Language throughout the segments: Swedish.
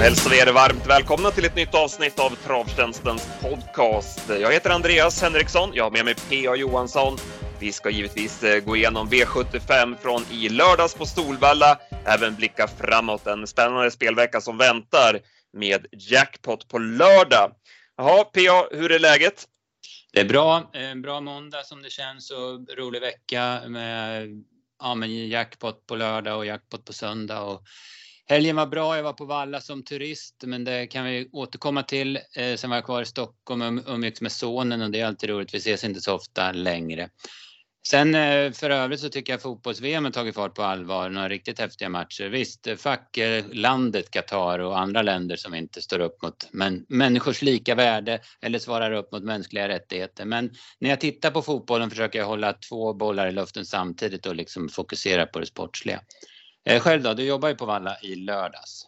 hälsar vi er varmt välkomna till ett nytt avsnitt av Travtjänstens podcast. Jag heter Andreas Henriksson, jag har med mig P.A. Johansson. Vi ska givetvis eh, gå igenom V75 från i lördags på Solvalla, även blicka framåt en spännande spelvecka som väntar med jackpot på lördag. Jaha, P.A. hur är läget? Det är bra. En bra måndag som det känns och rolig vecka med, ja, men jackpot på lördag och jackpot på söndag. Och helgen var bra. Jag var på Valla som turist, men det kan vi återkomma till. Eh, sen var jag kvar i Stockholm och um-, umgicks med sonen och det är alltid roligt. Vi ses inte så ofta längre. Sen eh, för övrigt så tycker jag fotbolls-VM har tagit fart på allvar. Några riktigt häftiga matcher. Visst, eh, fuck eh, landet Qatar och andra länder som inte står upp mot men, människors lika värde eller svarar upp mot mänskliga rättigheter. Men när jag tittar på fotbollen försöker jag hålla två bollar i luften samtidigt och liksom fokusera på det sportsliga. Eh, själv då? Du jobbar ju på Valla i lördags.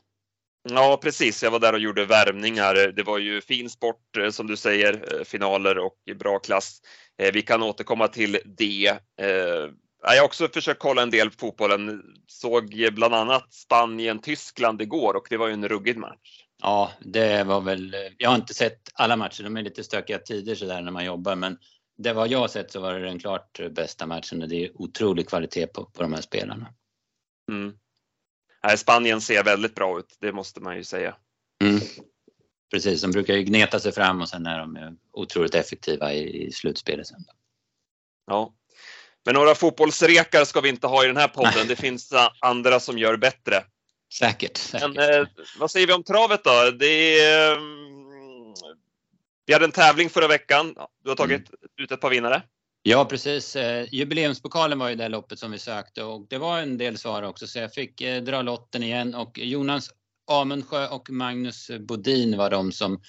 Ja, precis. Jag var där och gjorde värmningar. Det var ju fin sport som du säger, finaler och bra klass. Eh, vi kan återkomma till det. Eh, jag har också försökt kolla en del på fotbollen. Såg bland annat Spanien-Tyskland igår och det var ju en ruggig match. Ja, det var väl. Jag har inte sett alla matcher. De är lite stökiga tider så där när man jobbar, men det vad jag sett så var det den klart bästa matchen och det är otrolig kvalitet på, på de här spelarna. Mm. Spanien ser väldigt bra ut, det måste man ju säga. Mm. Precis, de brukar ju gneta sig fram och sen är de otroligt effektiva i, i slutspelet sen. Ja. Men några fotbollsrekar ska vi inte ha i den här podden. Det finns andra som gör bättre. Säkert. säkert. Men, eh, vad säger vi om travet då? Det är, mm, vi hade en tävling förra veckan. Du har tagit mm. ut ett par vinnare. Ja precis. Eh, jubileumspokalen var ju det loppet som vi sökte och det var en del svar också så jag fick eh, dra lotten igen och Jonas Amundsjö och Magnus Bodin var de som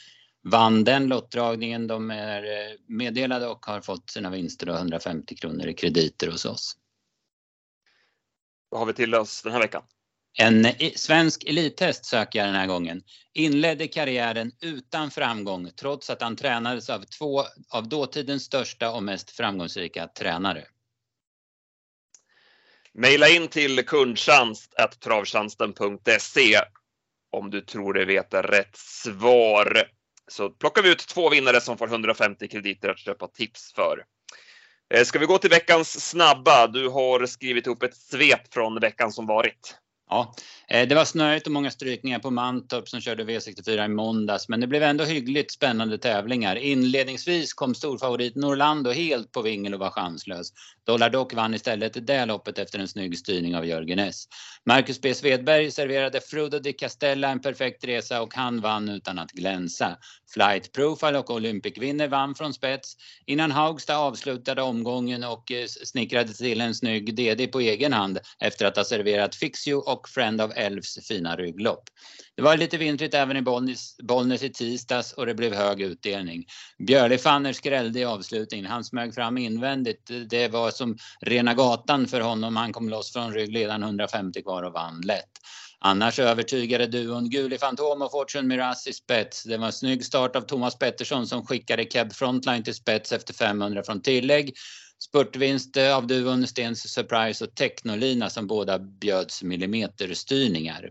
vann den lottdragningen. De är eh, meddelade och har fått sina vinster och 150 kronor i krediter hos oss. Vad har vi till oss den här veckan? En svensk elithäst söker jag den här gången. Inledde karriären utan framgång trots att han tränades av två av dåtidens största och mest framgångsrika tränare. Maila in till kundtjänst.travtjänsten.se om du tror dig veta rätt svar. Så plockar vi ut två vinnare som får 150 krediter att köpa tips för. Eh, ska vi gå till veckans snabba? Du har skrivit ihop ett svep från veckan som varit. Ja, eh, det var snöigt och många strykningar på Mantorp som körde V64 i måndags, men det blev ändå hyggligt spännande tävlingar. Inledningsvis kom storfavoriten Orlando helt på vingel och var chanslös. Dollar Dock vann istället det loppet efter en snygg styrning av Jörgen S. Marcus B Svedberg serverade Frodo di Castella en perfekt resa och han vann utan att glänsa. Flight Profile och Olympic Winner vann från spets innan Haugstad avslutade omgången och eh, snickrade till en snygg DD på egen hand efter att ha serverat Fixio och och Friend of Elves fina rygglopp. Det var lite vintrigt även i Bollnäs, Bollnäs i tisdags och det blev hög utdelning. Björli Fanner skrällde i avslutningen. Han smög fram invändigt. Det var som rena gatan för honom. Han kom loss från ryggledaren 150 kvar och vann lätt. Annars övertygade duon Guli Fantom och Fortune Miraz i spets. Det var en snygg start av Thomas Pettersson som skickade Keb Frontline till spets efter 500 från tillägg. Spurtvinst eh, av duon Stens Surprise och Technolina som båda bjöds millimeterstyrningar.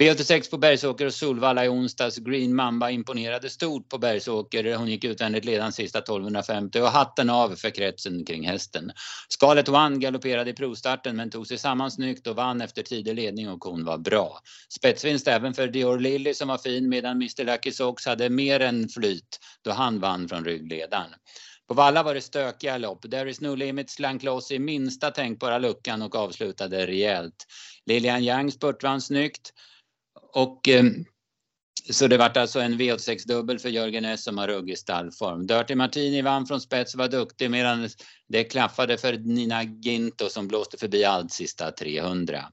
V86 på Bergsåker och Solvalla i onsdags. Green Mamba imponerade stort på Bergsåker. Hon gick utvändigt ledande sista 1250 och hatten av för kretsen kring hästen. Scarlet One galopperade i provstarten men tog sig samman snyggt och vann efter tidig ledning och hon var bra. Spetsvinst även för Dior Lilly som var fin medan Mr Lucky Sox hade mer än flyt då han vann från ryggledaren. På Valla var det stökiga lopp. There is no limit slank loss i minsta tänkbara luckan och avslutade rejält. Lilian Yang spurtvann snyggt. Och eh, så det vart alltså en V86-dubbel för Jörgen S som har ruggig stallform. Dirty Martini vann från spets och var duktig medan det klaffade för Nina Ginto som blåste förbi allt sista 300.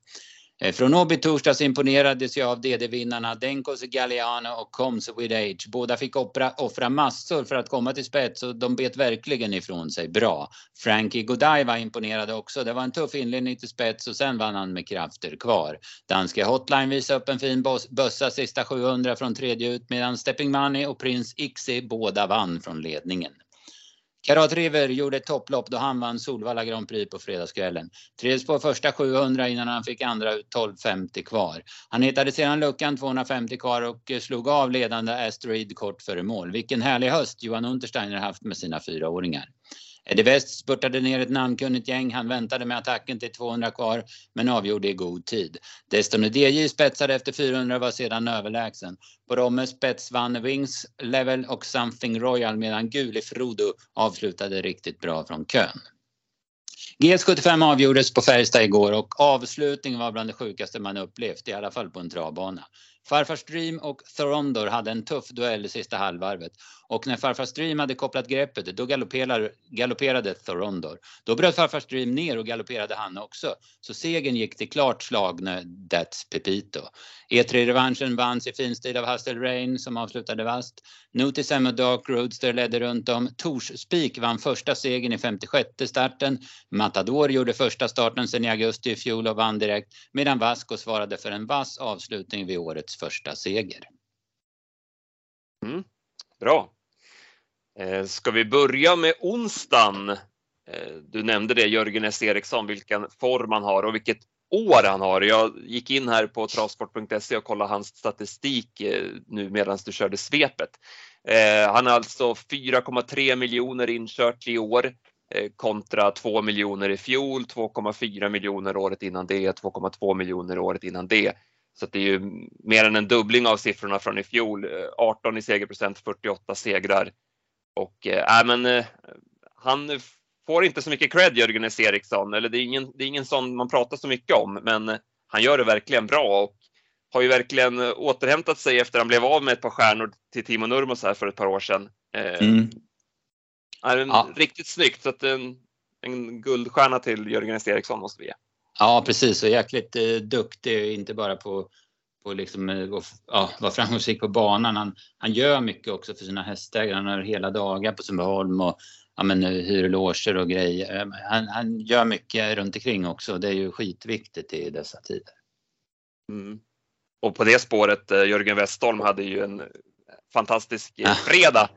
Eh, från Åby torsdags imponerades jag av DD-vinnarna Denkos Galliano och Combs with Age. Båda fick offra, offra massor för att komma till spets och de bet verkligen ifrån sig bra. Frankie Godiva imponerade också. Det var en tuff inledning till spets och sen vann han med krafter kvar. Danske Hotline visade upp en fin bössa sista 700 från tredje ut medan Stepping Money och Prince Ixi båda vann från ledningen. Karat River gjorde ett topplopp då han vann Solvalla Grand Prix på fredagskvällen. Trivdes på första 700 innan han fick andra 12.50 kvar. Han hittade sedan luckan 250 kvar och eh, slog av ledande Asteroid kort före mål. Vilken härlig höst Johan Untersteiner haft med sina fyraåringar. Eddie West spurtade ner ett namnkunnigt gäng. Han väntade med attacken till 200 kvar men avgjorde i god tid. Destiny DJ spetsade efter 400 och var sedan överlägsen. På Romme spets vann Wings Level och Something Royal medan Guli Frodo avslutade riktigt bra från kön. GS75 avgjordes på Färjestad igår och avslutningen var bland det sjukaste man upplevt, i alla fall på en travbana. Farfars Dream och Thorondor hade en tuff duell i sista halvvarvet och när farfar Stream hade kopplat greppet då galopperade, galopperade Thorondor. Då bröt farfar Stream ner och galopperade han också. Så segern gick till klart slagne That's Pepito. E3-revanschen vanns i fin stil av Hustle Rain som avslutade vast. Notice M och Dark Roadster ledde runt om. Tors Spik vann första segern i 56 starten. Matador gjorde första starten sedan i augusti i fjol och vann direkt medan Vasco svarade för en vass avslutning vid årets första seger. Mm, bra. Eh, ska vi börja med onsdagen? Eh, du nämnde det Jörgen S Eriksson, vilken form han har och vilket år han har. Jag gick in här på travsport.se och kollade hans statistik eh, nu medan du körde svepet. Han har alltså 4,3 miljoner inkört i år kontra 2 miljoner i fjol, 2,4 miljoner året innan det, 2,2 miljoner året innan det. Så det är ju mer än en dubbling av siffrorna från i fjol. 18 i segerprocent, 48 segrar. Och äh, men äh, han får inte så mycket cred Jörgen S. Eriksson, eller det är, ingen, det är ingen sån man pratar så mycket om, men han gör det verkligen bra och har ju verkligen återhämtat sig efter han blev av med ett par stjärnor till Timo Nurmos här för ett par år sedan. Mm. Är ja. Riktigt snyggt, så att en, en guldstjärna till Jörgen S. Eriksson måste vi ge. Ja precis och jäkligt eh, duktig, inte bara på på liksom, eh, ja, vara framgångsrik på banan. Han, han gör mycket också för sina hästägare. Han har hela dagar på Sundbyholm och ja, men, eh, hyr loger och grejer. Han, han gör mycket runt omkring också. Det är ju skitviktigt i dessa tider. Mm. Och på det spåret, Jörgen Westholm hade ju en fantastisk fredag.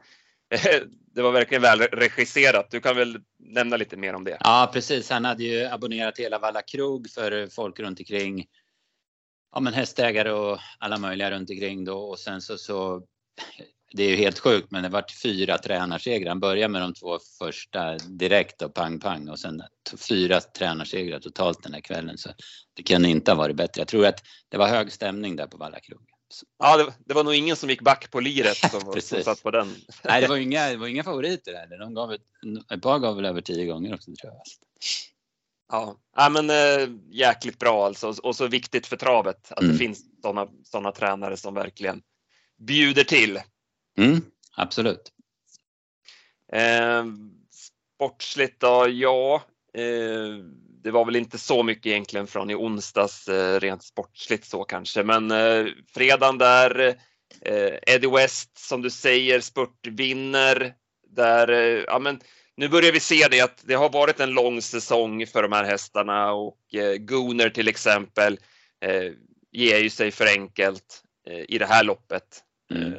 Det var verkligen väl regisserat. Du kan väl nämna lite mer om det? Ja precis. Han hade ju abonnerat hela Valla krog för folk runt omkring. Ja men hästägare och alla möjliga runt omkring då och sen så, så det är ju helt sjukt men det vart fyra tränarsegrar. Han började med de två första direkt och pang pang och sen fyra tränarsegrar totalt den här kvällen. Så det kan inte ha varit bättre. Jag tror att det var hög stämning där på Valla krog. Ja, det, det, var nog ingen som gick back på liret som, som satt på den. Nej, det var inga, det var inga favoriter heller. De gav ett, ett par gav väl över tio gånger också tror jag. Ja, ja men äh, jäkligt bra alltså och så viktigt för travet att mm. det finns sådana såna tränare som verkligen bjuder till. Mm, absolut. Eh, sportsligt då, ja. Eh, det var väl inte så mycket egentligen från i onsdags eh, rent sportsligt så kanske, men eh, fredagen där eh, Eddie West som du säger spurt vinner där, eh, ja men nu börjar vi se det att det har varit en lång säsong för de här hästarna och eh, Gooner till exempel eh, ger ju sig för enkelt eh, i det här loppet. Mm.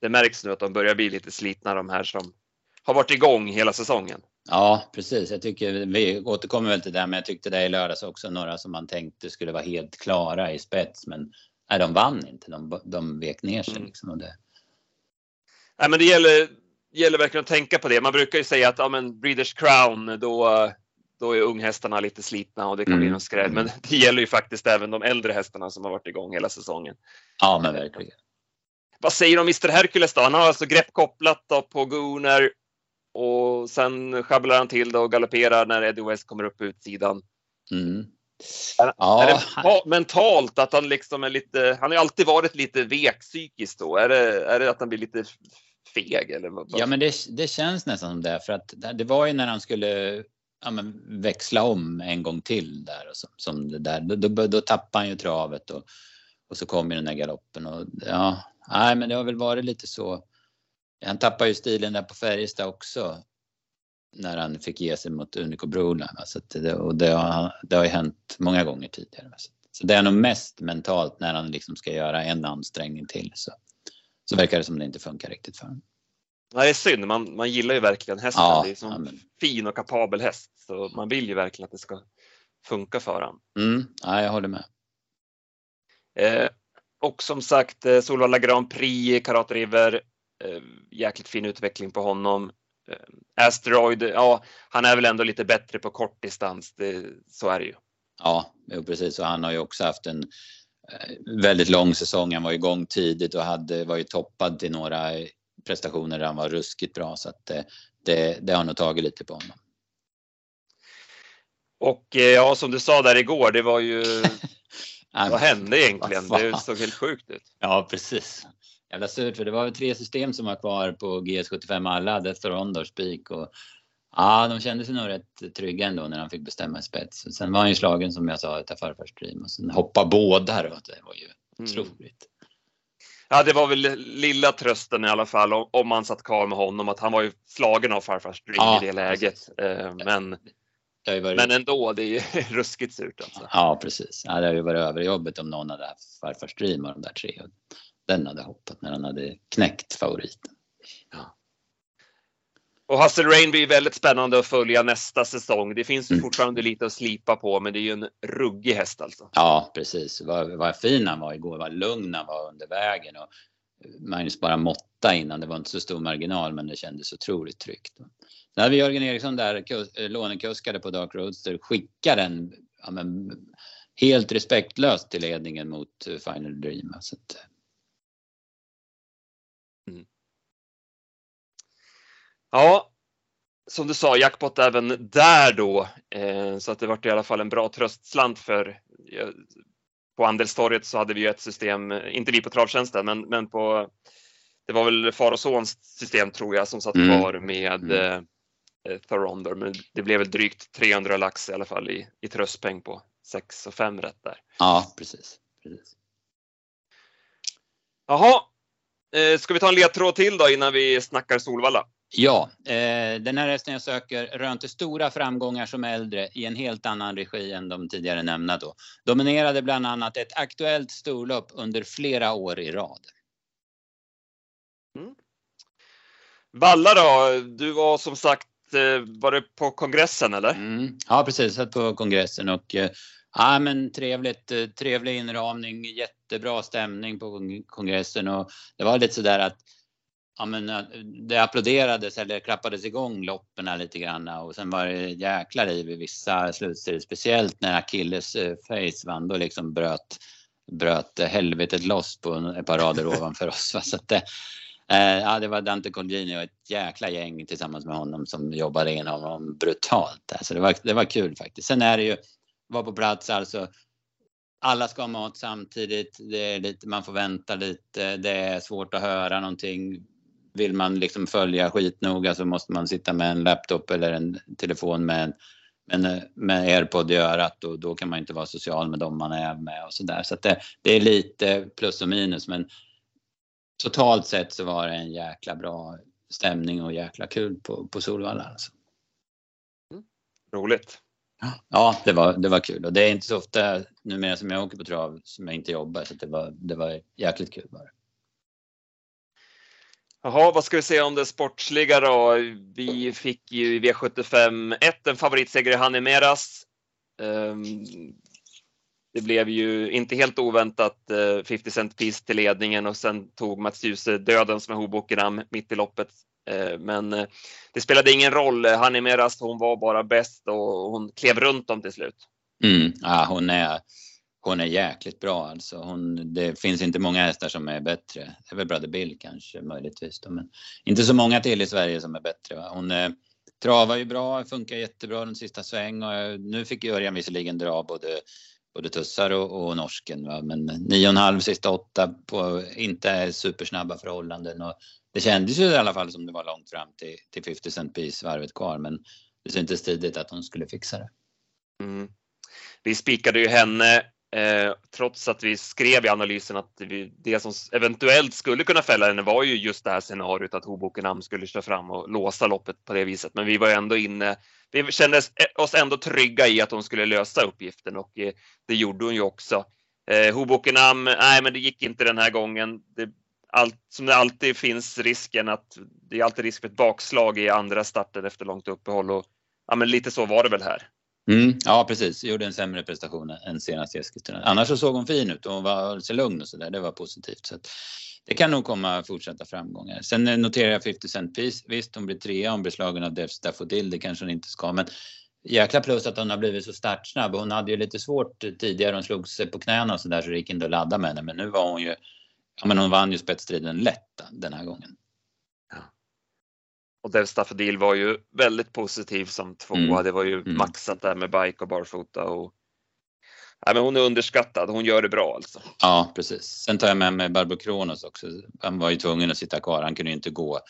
Det märks nu att de börjar bli lite slitna de här som har varit igång hela säsongen. Ja, precis. Jag tycker vi återkommer väl till det, men jag tyckte det i lördags också några som man tänkte skulle vara helt klara i spets, men nej, de vann inte. De, de vek ner sig mm. liksom. Och det... Nej, men det gäller, gäller verkligen att tänka på det. Man brukar ju säga att ja, men Breeders Crown, då, då är unghästarna lite slitna och det kan mm. bli någon skräll. Men det gäller ju faktiskt även de äldre hästarna som har varit igång hela säsongen. Ja, men verkligen. Vad säger du om Mr Hercules då? Han har alltså grepp kopplat på Gooner och sen sjabblar han till och galopperar när Eddie West kommer upp på utsidan. Mm. Är, ja. är det mentalt att han liksom är lite, han har alltid varit lite vek psykiskt då. Är det, är det att han blir lite feg eller vad? Ja men det, det känns nästan som det för att det var ju när han skulle ja, men växla om en gång till där och som, som det där. Då, då, då tappade han ju travet och, och så kom ju den där galoppen och ja, nej men det har väl varit lite så han tappade ju stilen där på Färjestad också. När han fick ge sig mot Unico Broline. Så det, och det har, det har ju hänt många gånger tidigare. Så det är nog mest mentalt när han liksom ska göra en ansträngning till. Så, så verkar det som det inte funkar riktigt för honom. Ja, det är synd, man, man gillar ju verkligen hästen. Ja, det är en sån ja, men- fin och kapabel häst så man vill ju verkligen att det ska funka för honom. Mm, ja, jag håller med. Eh, och som sagt, eh, Solvalla Grand Prix, Karat River, eh, jäkligt fin utveckling på honom. Eh, Asteroid, ja, han är väl ändå lite bättre på kort distans, det, så är det ju. Ja, jo, precis. Och han har ju också haft en väldigt lång säsong. Han var igång tidigt och hade, var ju toppad till några prestationer där han var ruskigt bra. Så att eh, det, det har nog tagit lite på honom. Och eh, ja, som du sa där igår, det var ju, vad hände egentligen? Det såg helt sjukt ut. Ja, precis. Jävla surt för det var tre system som var kvar på GS75. Alla hade Thorondor Spik och ja, de kände sig nog rätt trygga ändå när han fick bestämma spets. Och Sen var han ju slagen som jag sa utav farfars dream och sen hoppa båda då. Det var ju Mm. otroligt. Ja, det var väl lilla trösten i alla fall om, man satt kvar med honom, att han var ju slagen av farfars dream Ja, i det läget. Eh, men, Det varit... men ändå, det är ju ruskigt surt alltså. Ja, precis. Ja, det hade ju varit överjobbigt om någon hade haft farfars dream av de där tre. Och den hade hoppat när han hade knäckt favoriten. Och Hustle Rain blir väldigt spännande att följa nästa säsong. Det finns Mm. fortfarande lite att slipa på, men det är ju en ruggig häst alltså. Ja, precis. Vad, vad fin han var igår. Vad lugn han var under vägen. Och Magnus bara måtta innan. Det var inte så stor marginal, men det kändes otroligt tryggt. Sen hade vi Jörgen Eriksson där, kus, eh, lånekuskade på Dark Roadster. Skickar den ja, men, helt respektlöst till ledningen mot eh, Final Dream. Så att, Ja, som du sa, jackpot även där då. Eh, så att det vart i alla fall en bra tröstslant för eh, på Andelstorget så hade vi ju ett system, eh, inte vi på travtjänsten, men, men på det var väl far och sons system tror jag som satt Mm. kvar med Mm. eh, eh, Thorondor. Men det blev väl drygt 300 lax i alla fall i, i tröstpeng på 6 och 5 rätt där. ja, precis. precis. Jaha, eh, ska vi ta en ledtråd till då innan vi snackar Solvalla? Ja, eh, den här hästen jag söker rönte stora framgångar som äldre i en helt annan regi än de tidigare nämnda då. Dominerade bland annat ett aktuellt storlopp under flera år i rad. Valla då, du var som sagt, eh, var det på kongressen eller? Mm. Ja, precis. Satt på kongressen och eh, ja, men trevligt, eh, trevlig inramning, jättebra stämning på kong- kongressen och det var lite sådär att ja, men, eh, det applåderades eller klappades igång loppen lite grann eh, och sen var det jäkla liv i vissa slutserier. speciellt när Achilles eh, face vann. Då liksom bröt, bröt helvetet loss på ett par rader ovanför oss. Så att det, ja, det var Dante Colgini och ett jäkla gäng tillsammans med honom som jobbade in honom brutalt. Alltså det, var, det var kul faktiskt. Sen är det ju, var på plats alltså. Alla ska ha mat samtidigt. Det är lite, man får vänta lite. Det är svårt att höra någonting. Vill man liksom följa skitnoga så måste man sitta med en laptop eller en telefon med en med, med airpod i örat och då kan man inte vara social med dem man är med och sådär. Så att det, det är lite plus och minus men totalt sett så var det en jäkla bra stämning och jäkla kul på, på Solvalla. Alltså. Roligt. Ja, det var, det var kul och det är inte så ofta numera som jag åker på trav som jag inte jobbar så det var, det var jäkligt kul bara. Jaha, vad ska vi säga om det sportsliga då? Vi fick ju i V75 1 en favoritseger i Hanimeras. Ehm, det blev ju inte helt oväntat eh, 50 cent piece till ledningen och sen tog Mats Djuse döden som är Hobokenham mitt i loppet. Eh, men eh, det spelade ingen roll. Hanimeras, hon var bara bäst och hon klev runt dem till slut. Mm, ja, hon, är, hon är jäkligt bra alltså. Hon, det finns inte många hästar som är bättre. Det är väl Brother Bill kanske möjligtvis då, men inte så många till i Sverige som är bättre. Va? Hon eh, travar ju bra, funkar jättebra den sista sväng och eh, nu fick Örjan visserligen dra både både tussar och, och norsken. Va? Men nio och en halv sista åtta på inte supersnabba förhållanden. Och det kändes ju i alla fall som det var långt fram till, till 50 cent piece varvet kvar. Men det syntes tidigt att hon skulle fixa det. Mm. Vi spikade ju henne eh, trots att vi skrev i analysen att vi, det som eventuellt skulle kunna fälla henne var ju just det här scenariot att Hobokenham skulle köra fram och låsa loppet på det viset. Men vi var ändå inne. Vi kände eh, oss ändå trygga i att hon skulle lösa uppgiften och eh, det gjorde hon ju också. Eh, Hobokenham, nej men det gick inte den här gången. Det allt, som det alltid finns risken att det är alltid risk för ett bakslag i andra starten efter långt uppehåll och ja, men lite så var det väl här. Mm, ja precis, gjorde en sämre prestation än senast i Eskilstuna. Annars så såg hon fin ut och hon var så lugn och sådär. Det var positivt. Så det kan nog komma fortsatta framgångar. Sen noterar jag 50 Cent Piece. Visst, hon blir trea, hon blir slagen av Dev Staffodil. Det kanske hon inte ska, men jäkla plus att hon har blivit så startsnabb. Hon hade ju lite svårt tidigare. Hon slog sig på knäna och sådär så det gick inte att ladda med henne. Men nu var hon ju, ja men hon vann ju spetsstriden lätt den här gången. Och Dev Staffodil var ju väldigt positiv som tvåa. Mm. Det var ju mm. maxat där med bike och barfota och Nej, men hon är underskattad. Hon gör det bra alltså. Ja, precis. Sen tar jag med mig Barbro Kronos också. Han var ju tvungen att sitta kvar. Han kunde ju inte gå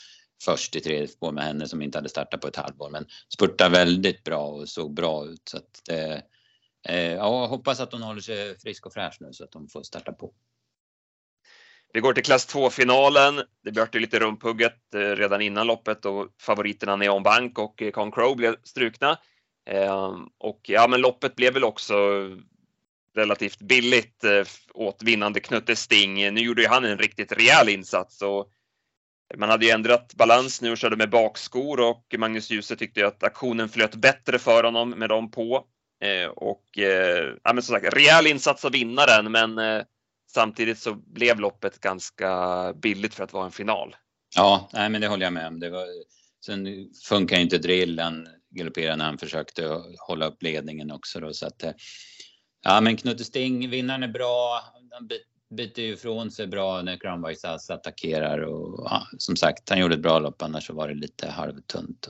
först i tredje spår med henne som inte hade startat på ett halvår. Men spurtade väldigt bra och såg bra ut. Så att eh, ja, hoppas att hon håller sig frisk och fräsch nu så att de får starta på. Vi går till klass 2-finalen. Det blev lite rumpugget eh, redan innan loppet och favoriterna Neon Bank och eh, Con Crow blev strukna. Ehm, och ja, men loppet blev väl också relativt billigt eh, åt vinnande Knutte Sting. Nu gjorde ju han en riktigt rejäl insats och man hade ju ändrat balans nu och körde med bakskor och Magnus Djuse tyckte att aktionen flöt bättre för honom med dem på. Och ja, men som sagt, rejäl insats av vinnaren men samtidigt så blev loppet ganska billigt för att vara en final. Ja, nej, men det håller jag med om. Det var, sen funkar ju inte drillen galopperade när han försökte hålla upp ledningen också då, så att eh, Ja, men Knutte Sting, vinnaren är bra. Han byter ju ifrån sig bra när Crown Vice attackerar och ja, som sagt, han gjorde ett bra lopp annars så var det lite halvtunt.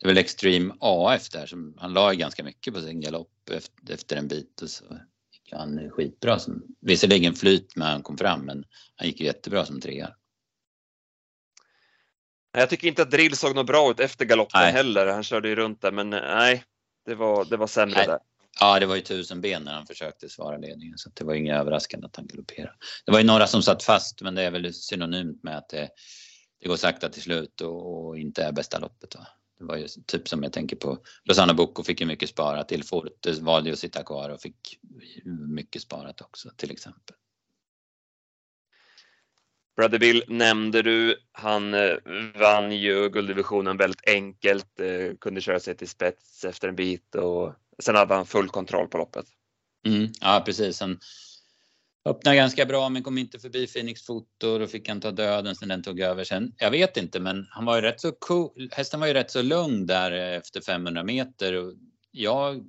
Det är väl Extreme AF där som han la ganska mycket på sin galopp efter, efter en bit och så han skitbra. Som, visserligen flyt när han kom fram men han gick jättebra som trea. Jag tycker inte att Drill såg något bra ut efter galoppen nej. heller. Han körde ju runt där men nej, det var, det var sämre nej. där. Ja, det var ju tusen ben när han försökte svara ledningen så det var inget överraskande att han galopperade. Det var ju några som satt fast men det är väl synonymt med att det, det går sakta till slut och, och, inte är bästa loppet. Va? Det var ju typ som jag tänker på Rosanna Bocco fick ju mycket sparat. Forte valde att sitta kvar och fick mycket sparat också till exempel. Brother Bill nämnde du. Han eh, vann ju gulddivisionen väldigt enkelt, eh, kunde köra sig till spets efter en bit och Sen hade han full kontroll på loppet. Mm, ja precis. Han öppnade ganska bra men kom inte förbi Phoenix Foto. Då fick han ta döden sen den tog över. Sen, jag vet inte men han var ju rätt så cool. Hästen var ju rätt så lugn där efter 500 meter. Och jag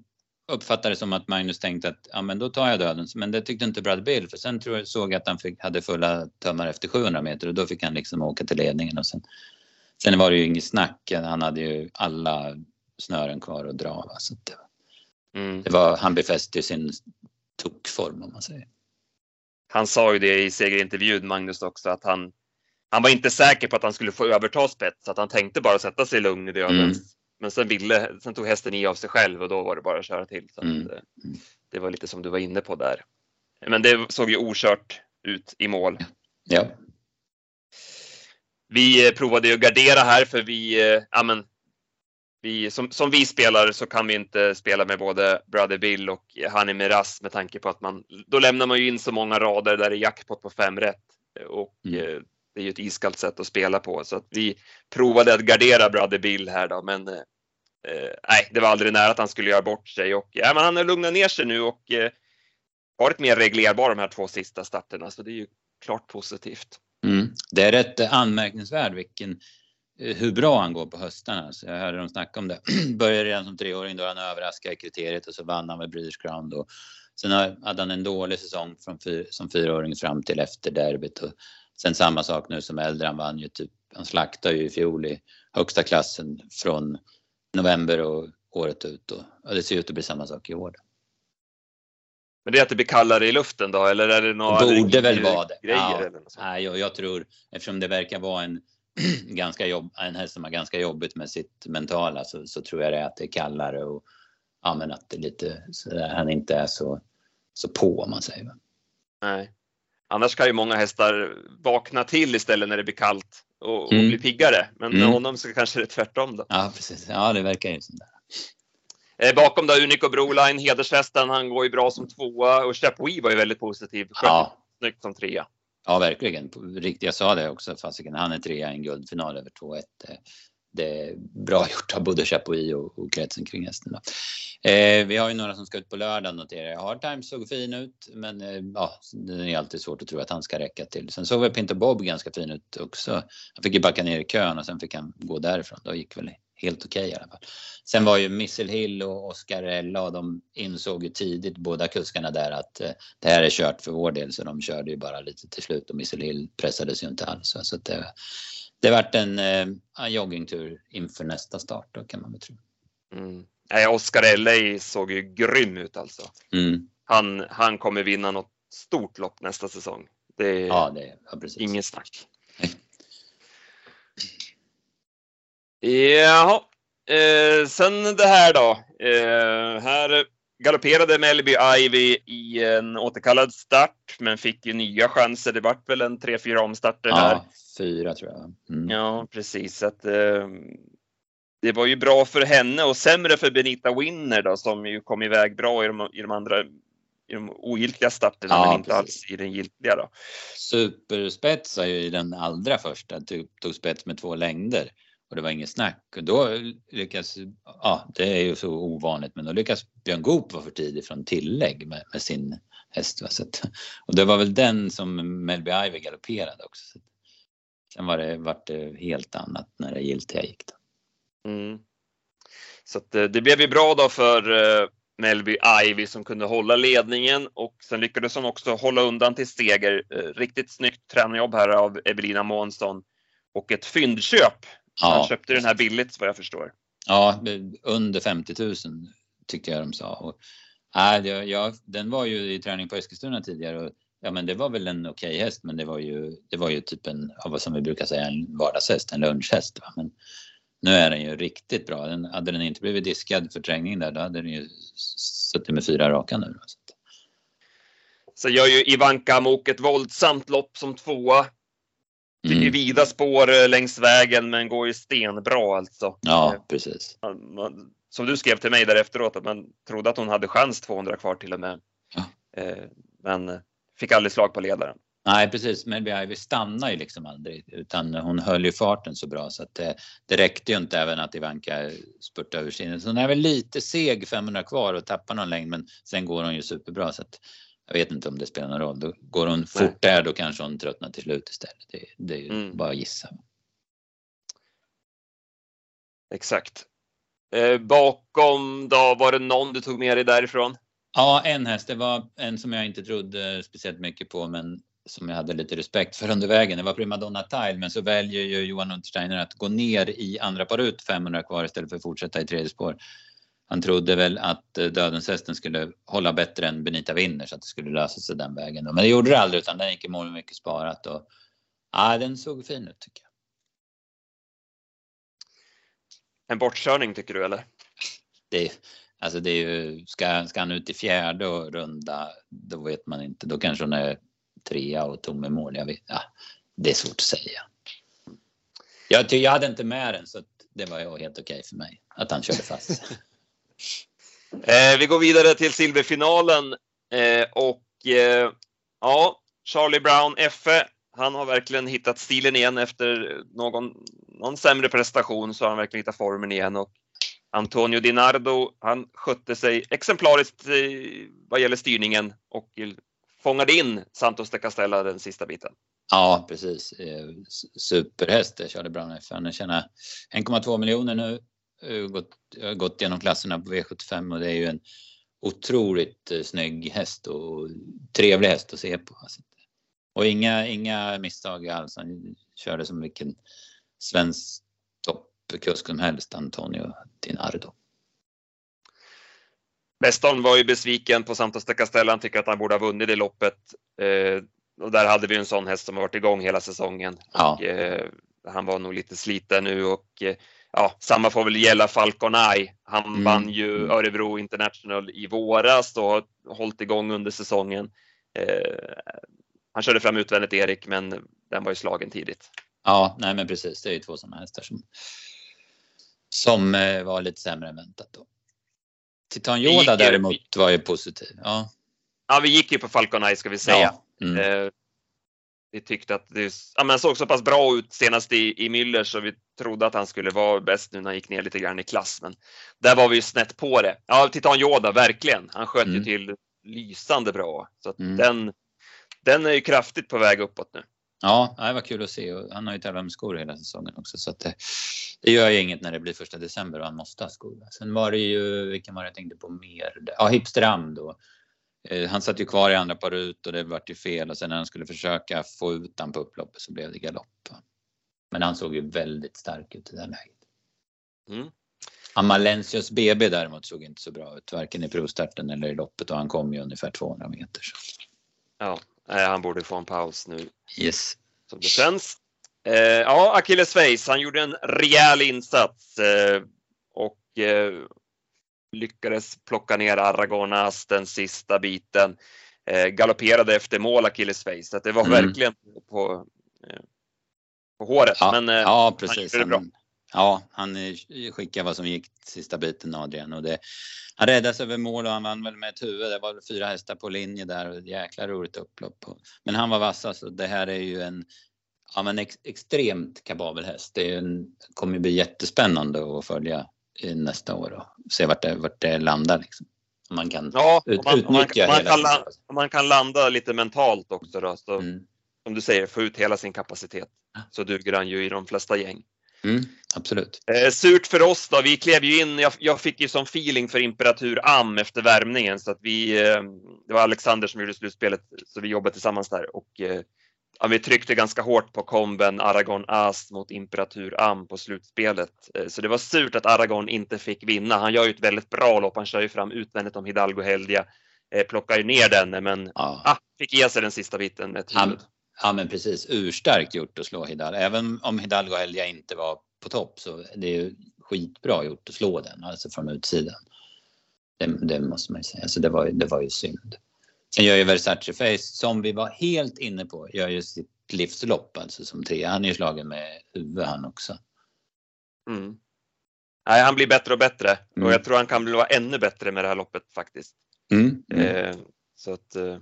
uppfattade det som att Magnus tänkte att ja men då tar jag döden. Men det tyckte inte Brad Bill för sen tror jag, såg jag att han fick, hade fulla tömmar efter 700 meter och då fick han liksom åka till ledningen och sen Sen var det ju inget snack. Han hade ju alla snören kvar att dra. Va? Så det, Mm. Det var, han befäste sin tokform om man säger. Han sa ju det i segerintervjun, Magnus också, att han, han var inte säker på att han skulle få överta spets, att han tänkte bara sätta sig lugn i döden. Mm. Men sen, ville, sen tog hästen i av sig själv och då var det bara att köra till. Så mm. att, eh, det var lite som du var inne på där. Men det såg ju okört ut i mål. Ja. Vi provade ju att gardera här för vi, eh, ja men vi, som, som vi spelar så kan vi inte spela med både Brother Bill och Hani Miraz med tanke på att man då lämnar man ju in så många rader där det är jackpot på fem rätt och mm. eh, det är ju ett iskallt sätt att spela på så att vi provade att gardera Brother Bill här då men eh, nej, det var aldrig nära att han skulle göra bort sig och ja, men han har lugnat ner sig nu och eh, varit mer reglerbar de här två sista starterna så det är ju klart positivt. Mm. Det är rätt anmärkningsvärt vilken hur bra han går på höstarna. Så jag hörde dem snacka om det. Började redan som treåring då han överraskade i kriteriet och så vann han med British Crown då. Sen hade han en dålig säsong från fyr, som fyraåring fram till efter derbyt och sen samma sak nu som äldre. Han vann ju typ, han slaktade ju i fjol i högsta klassen från november och året ut och det ser ut att bli samma sak i år. Men det är att det blir kallare i luften då eller är det några borde väl vara det. Grejer ja, eller något Nej, jag, jag tror eftersom det verkar vara en ganska jobb, en häst som har ganska jobbigt med sitt mentala så, så tror jag det är att det är kallare och ja, men att det är lite sådär, han inte är så, så på om man säger. Nej. Annars kan ju många hästar vakna till istället när det blir kallt och, och mm. bli piggare. Men med mm. honom så kanske det är tvärtom då. Ja precis, ja det verkar ju sådär. Eh, bakom då Unico Broline, hedershästen, han går ju bra som tvåa och Chapuis var ju väldigt positiv. ja. snyggt som trea. Ja, verkligen. Riktigt, jag sa det också, fasiken, han är trea i en guldfinal över 2-1 eh, det är bra gjort av både Chapuis och, och kretsen kring hästen. Eh, vi har ju några som ska ut på lördag noterar jag. Hard Times såg fin ut men eh, ja, det är alltid svårt att tro att han ska räcka till. Sen såg väl Pinto Bob ganska fin ut också. Han fick ju backa ner i kön och sen fick han gå därifrån. Då gick väl helt okej okay i alla fall. Sen var ju Missile Hill och Oscar Ella de insåg ju tidigt båda kuskarna där att eh, det här är kört för vår del så de körde ju bara lite till slut och Missile Hill pressades ju inte alls. Så att det, det vart en, eh, joggingtur inför nästa start då kan man väl tro. Mm. Nej, Oscar LA såg ju grym ut alltså. Mm. Han, han kommer vinna något stort lopp nästa säsong. Det är ja, det, ja, precis. ingen snack. Jaha, eh, sen det här då. Eh, här galopperade Melby Ivy i en återkallad start, men fick ju nya chanser. Det vart väl en tre, fyra omstarter här. Ja, fyra tror jag. Mm. Ja, precis. Att, eh, det var ju bra för henne och sämre för Benita Winner då, som ju kom iväg bra i de, i de andra i de ogiltiga starterna, ja, men inte precis. alls i den giltiga då. Superspetsar ju i den allra första, tog spets med två längder och det var inget snack. Och då lyckas, ja det är ju så ovanligt, men då lyckas Björn Goop vara för tidig från tillägg med, med sin häst. Va? Så att, och det var väl den som Melby Ivy galopperade också. Så sen var det, vart det helt annat när det giltiga gick. Då. Mm. Så att, eh, det blev ju bra då för uh, Melby Ivy som kunde hålla ledningen och sen lyckades hon också hålla undan till steger. Uh, eh, riktigt snyggt tränarjobb här av Evelina Månsson och ett fyndköp Ja. Han köpte den här billigt vad jag förstår. Ja, under 50 000 tyckte jag de sa. Och, äh, ja, den var ju i träning på Eskilstuna tidigare och ja, men det var väl en okej okay häst, men det var ju, det var ju typ en, vad som vi brukar säga, en vardagshäst, en lunchhäst. Va? Men nu är den ju riktigt bra. Den, hade den inte blivit diskad för träning där, då hade den ju suttit med fyra raka nu. Så. Så gör ju Ivanka Amok ett våldsamt lopp som tvåa. Mm. Det är vida spår eh, längs vägen men går ju stenbra alltså. Ja, eh, precis. Som du skrev till mig där efteråt att man trodde att hon hade chans 200 kvar till och med. Ja. Eh, men fick aldrig slag på ledaren. Nej precis, Melby Ivy stannar ju liksom aldrig utan hon höll ju farten så bra så att det, det räckte ju inte även att Ivanka spurtade över sin. Så hon är väl lite seg 500 kvar och tappar någon längd men sen går hon ju superbra så att jag vet inte om det spelar någon roll. Då går hon fort där då kanske hon tröttnar till slut istället. Det, det är ju mm. bara att gissa. Exakt. Eh, bakom då, var det någon du tog med dig därifrån? Ja, en häst. Det var en som jag inte trodde speciellt mycket på men som jag hade lite respekt för under vägen. Det var Primadonna Tile men så väljer ju Johan Untersteiner att gå ner i andra par ut 500 kvar istället för att fortsätta i tredje spår han trodde väl att eh, Dödens hästen skulle hålla bättre än Benita Winner så att det skulle lösa sig den vägen. Men det gjorde det aldrig utan den gick i mål med mycket sparat och ja, den såg fin ut tycker jag. En bortkörning tycker du eller? Det, alltså det är ju, ska, ska han ut i fjärde och runda, då vet man inte. Då kanske hon är trea och tom i mål. Jag vet, ja, det är svårt att säga. Jag, jag hade inte med den så det var ju helt okej okay för mig att han körde fast. Eh, vi går vidare till silverfinalen eh, och eh, ja, Charlie Brown Effe. Han har verkligen hittat stilen igen efter någon, någon sämre prestation så har han verkligen hittat formen igen och Antonio Dinardo, han skötte sig exemplariskt eh, vad gäller styrningen och fångade in Santos de Castella den sista biten. Ja, precis. Eh, superhäst eh, Charlie Brown F. Han tjänar 1,2 miljoner nu gått, gått genom klasserna på V75 och det är ju en otroligt eh, snygg häst och trevlig häst att se på. Alltså, och inga, inga misstag alls. Han körde som vilken svensk toppkusk som helst, Antonio Dinardo. Westholm var ju besviken på Santos de Castella. Han tycker att han borde ha vunnit det loppet. Eh, och där hade vi en sån häst som har varit igång hela säsongen. Ja. Och, eh, han var nog lite sliten nu och eh, ja, samma får väl gälla Falcon Eye. Han mm. vann ju mm. Örebro International i våras och har hållit igång under säsongen. Eh, han körde fram utvändigt Erik, men den var ju slagen tidigt. Ja, nej men precis. Det är ju två sådana hästar som, som eh, var lite sämre än väntat då. Titan Yoda däremot var ju positiv. Ja. ja, vi gick ju på Falcon Eye ska vi säga. Ja. Mm. Eh, vi tyckte att det ja, men såg så pass bra ut senast i, i Müller så vi trodde att han skulle vara bäst nu när han gick ner lite grann i klass. Men där var vi ju snett på det. Ja, Titan Yoda, verkligen. Han sköt mm. ju till lysande bra. Så mm. den, den är ju kraftigt på väg uppåt nu. Ja, det var kul att se och han har ju tävlat med skor hela säsongen också så att det, det gör ju inget när det blir första december och han måste ha skor. Sen var det ju, vilken var det jag tänkte på mer? Ja, Hipsteram då. Eh, han satt ju kvar i andra par ut och det vart ju fel och sen när han skulle försöka få ut han på upploppet så blev det galopp. Men han såg ju väldigt stark ut i det läget. Mm. Amalensius BB däremot såg inte så bra ut, varken i provstarten eller i loppet och han kom ju ungefär 200 meter. Så. Ja, han borde få en paus nu. Yes. Som det känns. Eh, ja, Achilles Face, han gjorde en rejäl insats eh, och eh, lyckades plocka ner Aragonas den sista biten. Eh, galopperade efter mål Achilles så det var mm. verkligen på, eh, på håret. Ja, Men eh, ja, precis. han gjorde det bra. Ja, han skickade vad som gick sista biten Adrian och det, han räddades över mål och han vann väl med ett huvud. Det var fyra hästar på linje där och jäkla roligt upplopp. Men han var vass alltså. Det här är ju en ja, men ex, extremt kapabel häst. Det en, kommer bli jättespännande att följa nästa år och se vart det, vart det landar. Liksom. Man kan ja, ut, man, utnyttja man, man, hela kan la, man kan landa lite mentalt också då. Så, mm. Som du säger, få ut hela sin kapacitet. Så duger han ju i de flesta gäng. Mm, absolut. Eh, surt för oss då. Vi klev ju in. Jag, jag, fick ju som feeling för Imperatur Am efter värmningen så att vi. Eh, det var Alexander som gjorde slutspelet så vi jobbade tillsammans där och eh, ja, vi tryckte ganska hårt på komben Aragon As mot Imperatur Am på slutspelet. Eh, så det var surt att Aragon inte fick vinna. Han gör ju ett väldigt bra lopp. Han kör ju fram utvändigt om Hidalgo Heldia. Eh, plockar ju ner den men ja. ah, fick ge sig den sista biten med ett huvud. Ja men precis, urstarkt gjort att slå Hidalgo. Även om Hidalgo Heldia inte var på topp så det är ju skitbra gjort att slå den, alltså från utsidan. Det, det måste man ju säga, så det var, det var ju synd. Gör ju Versace Face, som vi var helt inne på, gör ju sitt livslopp alltså som tre. Han är ju slagen med huvud han också. Mm. Nej, han blir bättre och bättre mm. och jag tror han kan bli ännu bättre med det här loppet faktiskt. Mm. Eh, så att eh,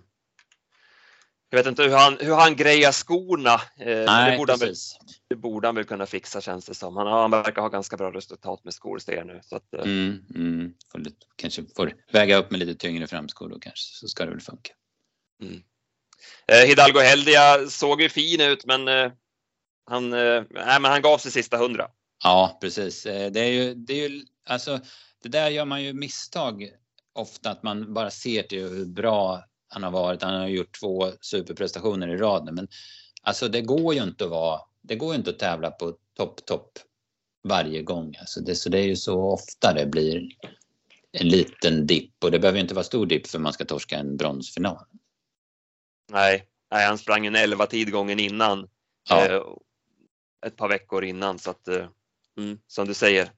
jag vet inte hur han, hur han grejar skorna. Eh, Nej, det, borde han det borde han väl kunna fixa känns det som. Han, han verkar ha ganska bra resultat med skor ser nu. Så att, eh. mm, mm. Får lite, kanske får väga upp med lite tyngre framskor då kanske så ska det väl funka. Mm. Eh, Hidalgo Heldia såg ju fin ut men, eh, han, eh, nej, men han gav sig sista hundra. Ja precis. Eh, det är ju, det är ju alltså det där gör man ju misstag ofta att man bara ser till hur bra han har varit. Han har gjort två superprestationer i rad nu. Men alltså det går ju inte att vara, det går inte att tävla på topp, topp varje gång. Alltså det, så det är ju så ofta det blir en liten dipp och det behöver inte vara stor dipp för man ska torska en bronsfinal. Nej, nej han sprang en 11 tid gången innan. Ja. Eh, ett par veckor innan så att, eh, mm, som du säger.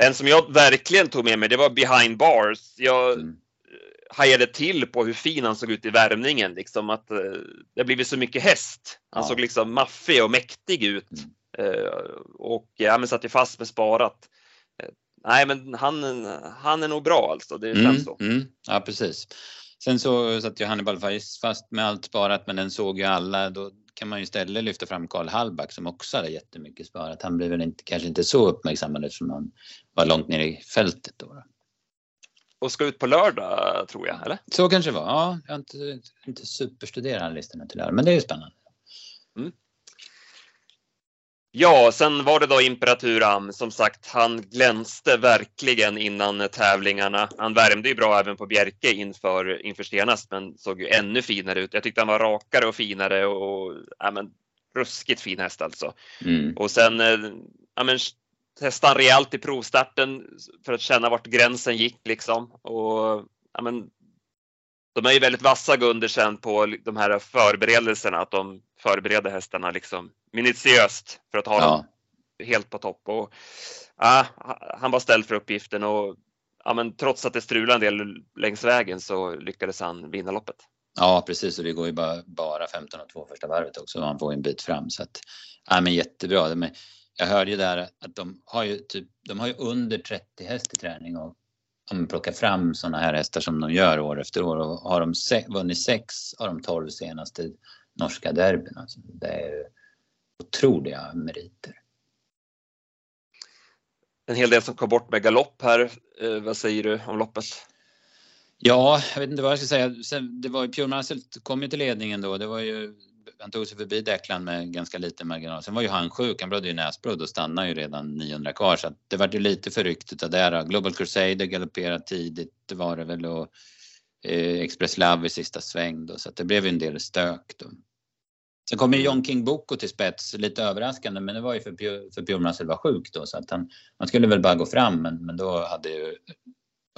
En som jag verkligen tog med mig, det var behind bars. Jag, mm hajade till på hur fin han såg ut i värmningen. Liksom att, eh, det har blivit så mycket häst. Han ja. såg liksom maffig och mäktig ut. Mm. Eh, och ja, men satt ju fast med sparat. Eh, nej, men han, han är nog bra alltså. Det känns mm, så. Mm. Ja, precis. Sen så satt ju Hannibal fast med allt sparat, men den såg ju alla. Då kan man ju istället lyfta fram Karl Hallback som också hade jättemycket sparat. Han blev väl inte, kanske inte så uppmärksammad eftersom han var långt ner i fältet då. Och ska ut på lördag tror jag, eller? Så kanske det var. Ja, jag har inte, inte superstuderat listorna till lördag, men det är ju spännande. Mm. Ja, sen var det då Imperaturam. Som sagt, han glänste verkligen innan tävlingarna. Han värmde ju bra även på Bjerke inför, inför senast, men såg ju ännu finare ut. Jag tyckte han var rakare och finare och ja, men, ruskigt fin häst alltså. Mm. Och sen eh, ja, men, testade han rejält i provstarten för att känna vart gränsen gick liksom. Och, ja, men, de är ju väldigt vassa Gundersen på de här förberedelserna, att de förbereder hästarna liksom minutiöst för att ha ja. dem helt på topp. Och, ja, han var ställd för uppgiften och ja, men trots att det strulade en del längs vägen så lyckades han vinna loppet. Ja precis och det går ju bara, bara 15 och 2 första varvet också och han får en bit fram så att ja, men jättebra. Är, jag hörde ju där att de har ju, typ, de har ju under 30 häst i träning och de plockar fram sådana här hästar som de gör år efter år och har de se, vunnit sex av de 12 senaste norska derbyn. Alltså, det är otroliga meriter. En hel del som kom bort med galopp här. Eh, vad säger du om loppet? Ja, jag vet inte vad jag ska säga. Sen, det var ju Pure Muscle kom ju till ledningen då. Det var ju, han tog sig förbi Declan med ganska liten marginal. Sen var ju han sjuk. Han blödde ju näsblod och stannade ju redan 900 kvar. Så det var ju lite förryckt utav det. Global Crusader galopperade tidigt. Det var det väl och eh, Express Love i sista sväng då. Så att det blev ju en del stök då. Sen kom ju John King Boko till spets, lite överraskande, men det var ju för, för Björn Muscle var sjuk då så att han, han skulle väl bara gå fram men, men då hade ju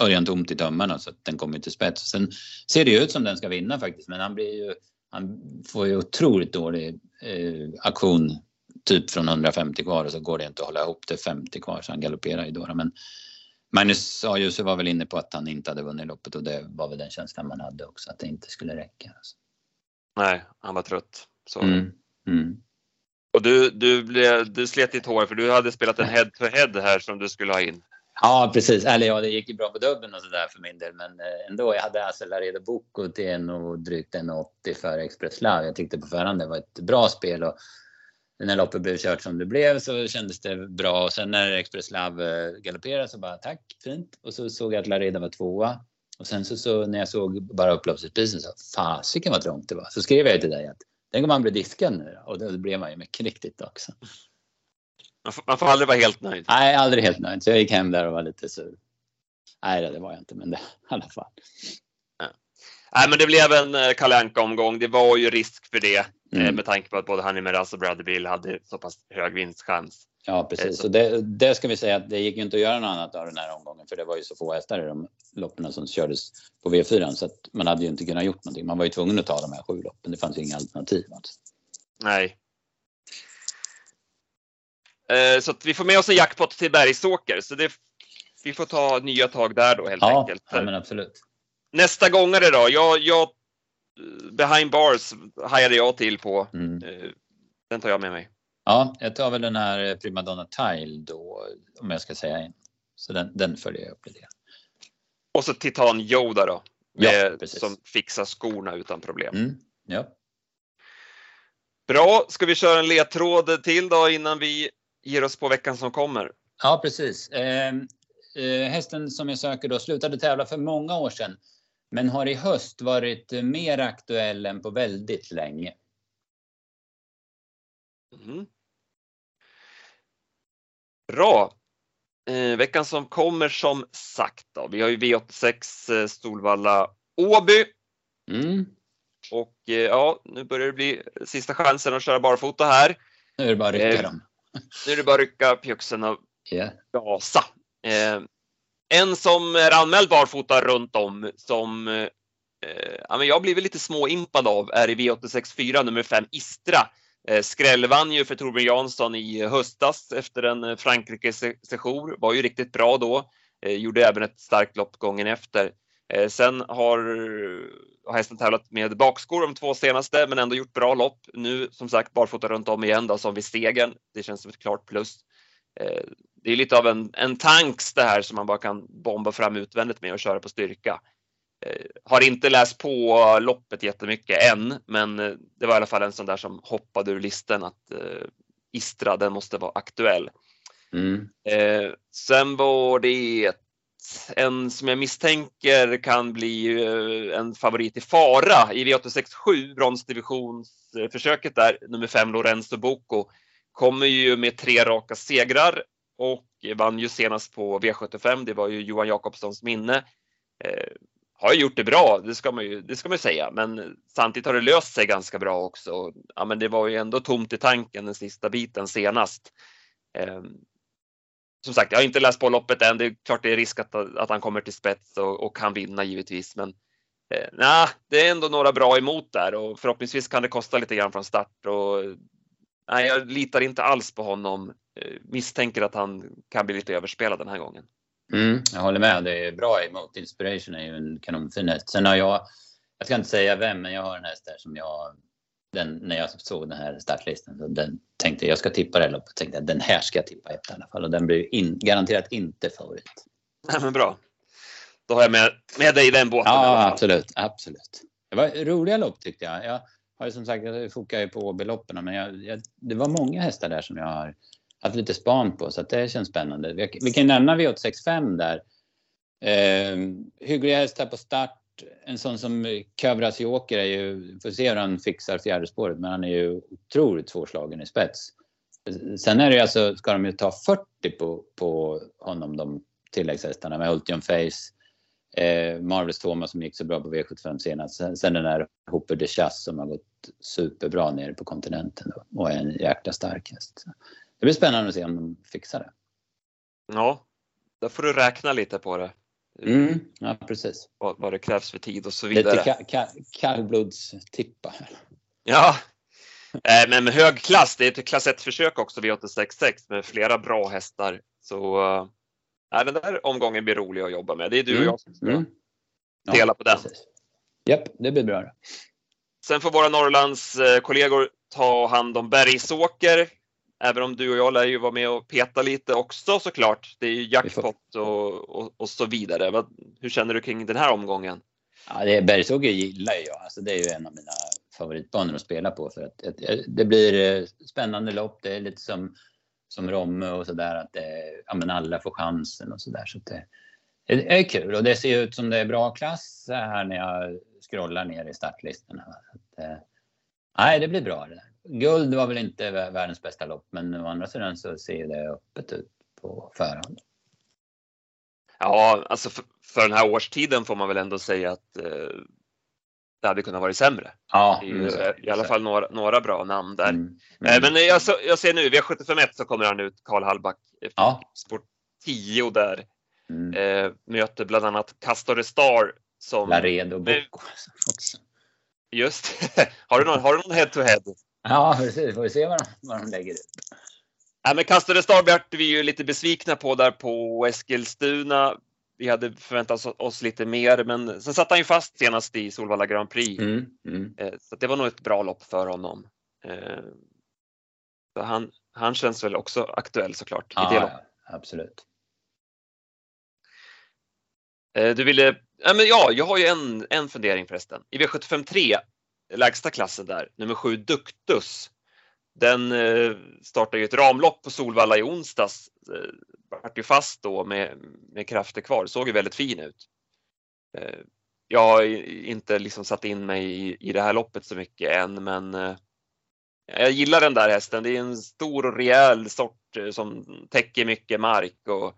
Örjan tomt i tömmarna så att den kom ju till spets. Sen ser det ju ut som den ska vinna faktiskt men han blir ju, han får ju otroligt dålig eh, aktion typ från 150 kvar och så går det inte att hålla ihop till 50 kvar så han galopperar ju då. Men Magnus Ajuse var väl inne på att han inte hade vunnit loppet och det var väl den känslan man hade också att det inte skulle räcka. Alltså. Nej, han var trött. Så. Mm. Mm. Och du, du, blev, du slet ditt hår för du hade spelat en head to head här som du skulle ha in. Ja precis, eller ja det gick ju bra på dubbeln och sådär för min del men eh, ändå. Jag hade alltså Laredo Boko till en och drygt 1,80 för Express Love. Jag tyckte på förhand det var ett bra spel och när loppet blev kört som det blev så kändes det bra och sen när Express Love eh, galopperade så bara tack, fint. Och så såg jag att Laredo var tvåa och sen så, så när jag såg bara upploppsutprisen så fasiken vad trångt det var. Så skrev jag till dig att Tänk om man blir diskad nu? Och det blev man ju mycket riktigt också. Man får, man får aldrig vara helt nöjd. Nej, aldrig helt nöjd. Så jag gick hem där och var lite sur. Nej, det var jag inte, men det, i alla fall. Ja. Nej, men det blev en eh, Kalle omgång Det var ju risk för det eh, mm. med tanke på att både Honey Meras och Bill hade så pass hög vinstchans. Ja, precis. Så det, det, ska vi säga att det gick ju inte att göra något annat av den här omgången för det var ju så få hästar i de loppen som kördes på V4 så att man hade ju inte kunnat gjort någonting. Man var ju tvungen att ta de här sju loppen. Det fanns ju inga alternativ. Alltså. Nej. Eh, så att vi får med oss en jackpot till Bergsåker så det, vi får ta nya tag där då helt ja, enkelt. Ja, men absolut. Nästa gångare då? Jag, jag, behind bars hajade jag till på. Mm. Eh, den tar jag med mig. Ja, jag tar väl den här Primadonna Tile då, om jag ska säga en. Så den, den följer jag upp lite. Och så Titan Yoda då. Med, ja, som fixar skorna utan problem. Mm, ja. Bra, ska vi köra en ledtråd till då innan vi ger oss på veckan som kommer? Ja, precis. Eh, eh, hästen som jag söker då slutade tävla för många år sedan men har i höst varit mer aktuell än på väldigt länge. Mm. Bra. Eh, veckan som kommer som sagt då. Vi har ju V86 eh, Solvalla Åby. Mm. Och eh, ja, nu börjar det bli sista chansen att köra barfota här. Nu är det bara att rycka eh, dem. Nu är det bara att rycka pjuxen och yeah. gasa. Eh, en som är anmäld barfota runt om som eh, ja, jag blivit lite småimpad av är i V86 4 nummer 5 Istra Eh, Skräll vann ju för Torbjörn Jansson i höstas efter en eh, Frankrike-session. Var ju riktigt bra då. Eh, gjorde även ett starkt lopp gången efter. Sen har, hästen tävlat med bakskor de två senaste men ändå gjort bra lopp. Nu som sagt barfota runt om igen då som vid stegen. Det känns som ett klart plus. Det är lite av en, en tanks det här som man bara kan bomba fram utvändigt med och köra på styrka. Eh, har inte läst på loppet jättemycket än, men eh, det var i alla fall en sån där som hoppade ur listan att eh, Istra, den måste vara aktuell. Mm. Eh, sen var det en som jag misstänker kan bli eh, en favorit i fara i V867, bronsdivisionsförsöket där, nummer 5 Lorenzo Boko, Kommer ju med tre raka segrar och vann ju senast på V75, det var ju Johan Jakobssons minne. Eh, har gjort det bra, det ska man ju det ska man säga, men samtidigt har det löst sig ganska bra också. Ja, men det var ju ändå tomt i tanken den sista biten senast. Ehm, som sagt, jag har inte läst på loppet än. Det är klart det är risk att, att han kommer till spets och, och kan vinna givetvis, men eh, nej, det är ändå några bra emot där och förhoppningsvis kan det kosta lite grann från start och nej, jag litar inte alls på honom. Eh, misstänker att han kan bli lite överspelad den här gången. Mm, jag håller med. Det är bra emot. Inspiration är ju en kanonfin häst. Sen har jag, jag ska inte säga vem, men jag har en häst där som jag, den, när jag såg den här startlistan, så den tänkte jag ska tippa det loppet. Tänkte jag den här ska jag tippa ett i alla fall och den blir in, garanterat inte favorit. Nej, men bra. Då har jag med, med dig i den båten. Ja, absolut, absolut. Det var roliga lopp tyckte jag. Jag har ju som sagt, jag fokar ju på beloppen men jag, jag, det var många hästar där som jag har haft lite span på så att det känns spännande. Vi, vi kan nämna V865 där. Eh, hyggliga hästar på start. En sån som Kövras Joker är ju, får se hur han fixar fjärde spåret, men han är ju otroligt svårslagen i spets. Sen är det ju alltså, ska de ju ta 40 på, på honom, de tilläggshästarna med Ultium Face, eh, Marvelous Thomas som gick så bra på V75 senast. Sen, sen den där Hooper de Chass som har gått superbra nere på kontinenten då, och är en jäkla stark häst. Det blir spännande att se om de fixar det. Ja, där får du räkna lite på det. Mm, ja, precis. Vad, vad det krävs för tid och så vidare. Lite ka ka kallblodstippa. Ja, eh, men med hög klass. Det är ett klass 1-försök också, V866 med flera bra hästar. Så äh, den där omgången blir rolig att jobba med. Det är du och jag som ska mm. dela ja, på den. Japp, det blir bra. Sen får våra Norrlands kollegor ta hand om Bergsåker. Även om du och jag lär ju vara med och peta lite också såklart. Det är ju jackpot och, och, och så vidare. Vad, hur känner du kring den här omgången? Ja, det Bergsåker gillar jag. Alltså, det är ju en av mina favoritbanor att spela på för att det blir eh, spännande lopp. Det är lite som, som Romme och sådär att det, ja, men alla får chansen och sådär. Så det, det är kul och det ser ut som det är bra klass här när jag scrollar ner i startlistorna. Att, eh, nej, det blir bra det där guld var väl inte världens bästa lopp, men å andra sidan så ser det öppet ut på förhand. Ja, alltså för, för den här årstiden får man väl ändå säga att eh, det hade kunnat vara sämre. Ja, det ju, mm, i alla fall några, några bra namn där. Mm, mm. Eh, men jag, så, jag ser nu, V751 så kommer han ut, Karl Hallback, ja. sport 10 där. Mm. Eh, möter bland annat Castor Star som... Laredo Bocco också. Just har du någon, har du någon head to head? Ja, precis. Får vi se vad de, vad de lägger ut. Ja, men Kastade Starbjart vi ju lite besvikna på där på Eskilstuna. Vi hade förväntat oss lite mer, men sen satt han ju fast senast i Solvalla Grand Prix. Mm, mm. Eh, så det var nog ett bra lopp för honom. Eh, så han, han känns väl också aktuell såklart. Ja, ja absolut. Eh, du ville, ja, men ja, jag har ju en, en fundering förresten. I V75 3 lägsta klassen där, nummer sju Duktus. Den eh, startade ju ett ramlopp på Solvalla i onsdags. Eh, vart ju fast då med, med krafter kvar, såg ju väldigt fin ut. Eh, jag har inte liksom satt in mig i, i det här loppet så mycket än, men eh, jag gillar den där hästen. Det är en stor och rejäl sort eh, som täcker mycket mark och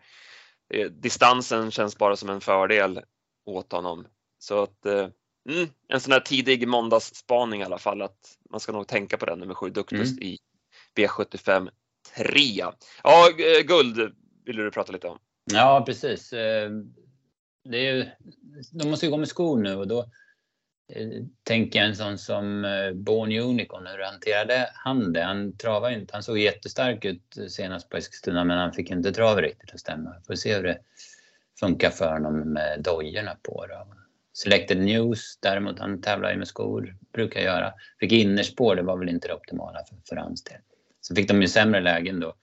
eh, distansen känns bara som en fördel åt honom. Så att eh, Mm, en sån här tidig måndagsspaning i alla fall att man ska nog tänka på den nummer sju Duktus mm. i V75 3. Ja, guld vill du prata lite om? Ja, precis. Eh, det är ju, de måste ju gå med skor nu och då eh, tänker jag en sån som eh, Born Unicorn, hur hanterade han det? Han travade inte, han såg jättestark ut senast på Eskilstuna men han fick inte trava riktigt att stämma. Får se hur det funkar för honom med dojorna på. Då. Selected News däremot, han tävlar ju med skor, brukar göra. Fick innerspår, det var väl inte det optimala för, för hans del. Så fick de ju sämre lägen då.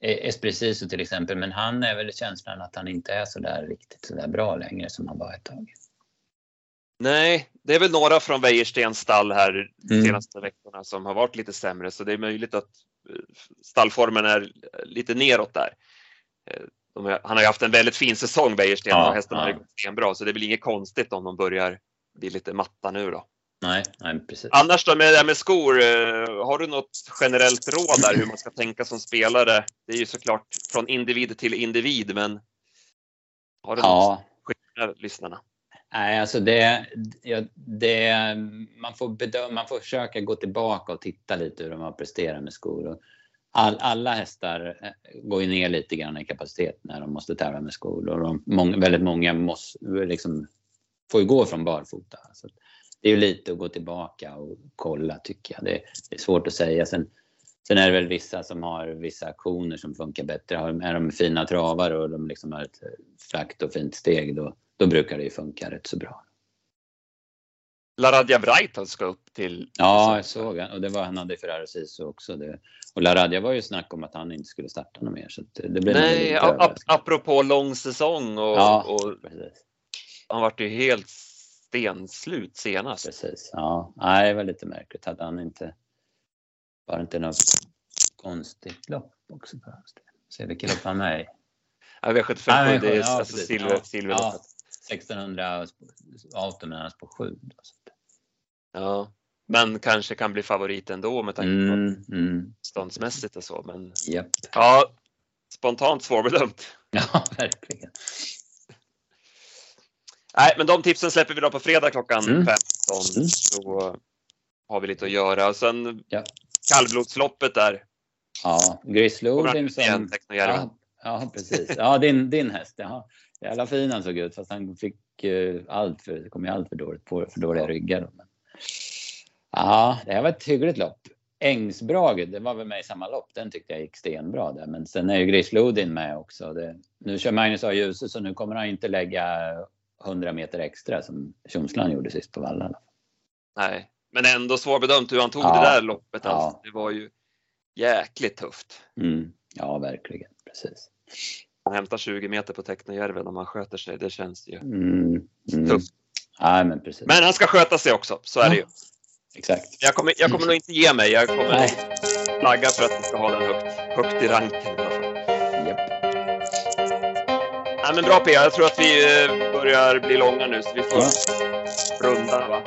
E, Esprit Sisu till exempel, men han är väl känslan att han inte är så där riktigt så där bra längre som han var ett tag. Nej, det är väl några från Wäjerstens stall här de mm. senaste veckorna som har varit lite sämre så det är möjligt att eh, stallformen är lite neråt där. Har, han har ju haft en väldigt fin säsong Wäjersten ja, och hästarna ja. har gått bra så det är väl inget konstigt om de börjar bli lite matta nu då. Nej, nej precis. Annars då med, med skor, eh, har du något generellt råd där hur man ska tänka som spelare? Det är ju såklart från individ till individ men har du ja. något lyssnarna? Nej, alltså det, det, man, får bedöma, man får försöka gå tillbaka och titta lite hur de har presterat med skor. Och all, alla hästar eh, går ju ner lite grann i kapacitet när de måste tävla med skor och de, många, väldigt många måste, liksom, får ju gå från barfota. Så det är ju lite att gå tillbaka och kolla tycker jag. Det, det, är svårt att säga. Sen, sen är det väl vissa som har vissa aktioner som funkar bättre. är de fina travare och de liksom har ett eh, frakt och fint steg då, då brukar det ju funka rätt så bra. Laradja Vrajtal ska upp till... Ja, jag såg och det var han hade Ferrari Sisu också. Det, och Laradja var ju snack om att han inte skulle starta något mer. Så det blev Nej, ap apropå lång säsong och, ja, och han vart ju helt stenslut senast. Precis. Ja, Nej, det var lite märkligt. Hade han inte... Var det inte något konstigt lopp också? Se vilket lopp han är i. Ja, V75 Nej, det är ja, alltså precis. silver, Ja. silverloppet. 1600 auto men annars på 7. Ja. Men kanske kan bli favorit ändå med tanke på Mm, mm, ståndsmässigt och så. Men japp. ja, spontant svårbedömt. Ja, verkligen. Nej, men de tipsen släpper vi då på fredag klockan Mm. 15. Mm. Så har vi lite att göra. Och sen Ja. kallblodsloppet där. Ja, Grizzly Kommer han Odin ut igen, som... Ja, ja, precis. Ja, din, din häst. Jaha. Jävla fin han såg ut fast han fick uh, allt för, kom ju allt för dåligt på för dåliga ryggar. Men, ja, det här var ett hyggligt lopp. Ängsbrage, det var väl med i samma lopp. Den tyckte jag gick stenbra där. Men sen är ju Grizzly Odin med också. Det, nu kör Magnus A. Djuse så nu kommer han inte lägga 100 meter extra som Tjomsland gjorde sist på Vallarna. Nej, men ändå svårbedömt hur han tog Ja. det där loppet. Ja. Alltså. Det var ju jäkligt tufft. Mm. Ja, verkligen. Precis. Han hämtar 20 meter på Technojärven om han sköter sig. Det känns ju. Mm. Mm. Tufft. Nej, men precis. Men han ska sköta sig också, så är det ju. Exakt. Jag kommer, jag kommer nog inte ge mig. Jag kommer Nej. flagga för att vi ska ha den högt, högt i ranken. Japp. Nej, men bra P. Jag tror att vi eh, börjar bli långa nu så vi får Ja. runda. Va?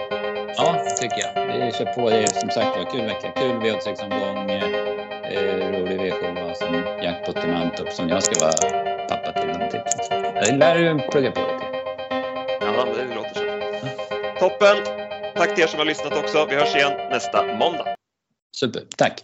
Ja, det tycker jag. Vi kör på. Det är som sagt var kul vecka. Kul V86-omgång. Eh, rolig V7 och sen jackpot i Mantorp som jag ska vara pappa till de tipsen. Så Jag lär du plugga på Toppen! Tack till er som har lyssnat också. Vi hörs igen nästa måndag. Super. Tack.